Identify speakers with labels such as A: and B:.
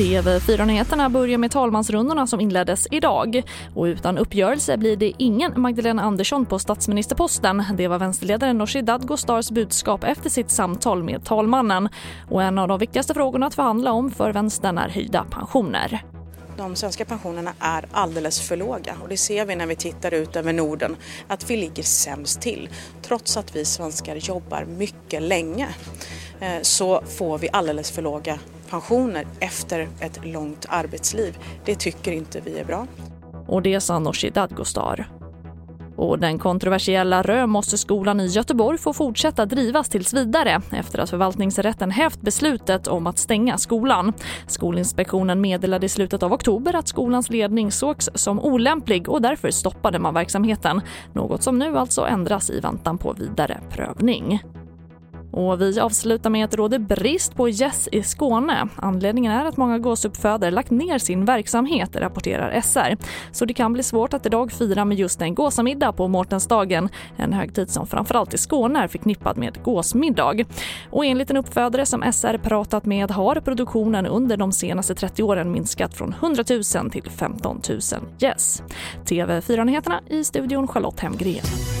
A: TV4-nyheterna börjar med talmansrundorna som inleddes idag. Och utan uppgörelse blir det ingen Magdalena Andersson på statsministerposten. Det var vänsterledaren Nooshi Dadgostars budskap efter sitt samtal med talmannen. Och en av de viktigaste frågorna att förhandla om för vänstern är höjda pensioner.
B: De svenska pensionerna är alldeles för låga och det ser vi när vi tittar ut över Norden att vi ligger sämst till. Trots att vi svenskar jobbar mycket länge Eh, så får vi alldeles för låga pensioner efter ett långt arbetsliv. Det tycker inte vi är bra.
A: Och det sa Nooshi Dadgostar. Och den kontroversiella Römosseskolan i Göteborg får fortsätta drivas tills vidare efter att förvaltningsrätten hävt beslutet om att stänga skolan. Skolinspektionen meddelade i slutet av oktober att skolans ledning sågs som olämplig och därför stoppade man verksamheten. Något som nu alltså ändras i väntan på vidare prövning. Och vi avslutar med att det råder brist på gäss i Skåne. Anledningen är att många gåsuppfödare lagt ner sin verksamhet, rapporterar SR. Så det kan bli svårt att idag fira med just en gåsamiddag på Mårtensdagen. En högtid som framförallt i Skåne är förknippad med gåsmiddag. Och enligt en uppfödare som SR pratat med har produktionen under de senaste 30 åren minskat från 100 000 till 15 000 gäss. TV4-nyheterna i studion Charlotte Hemgren.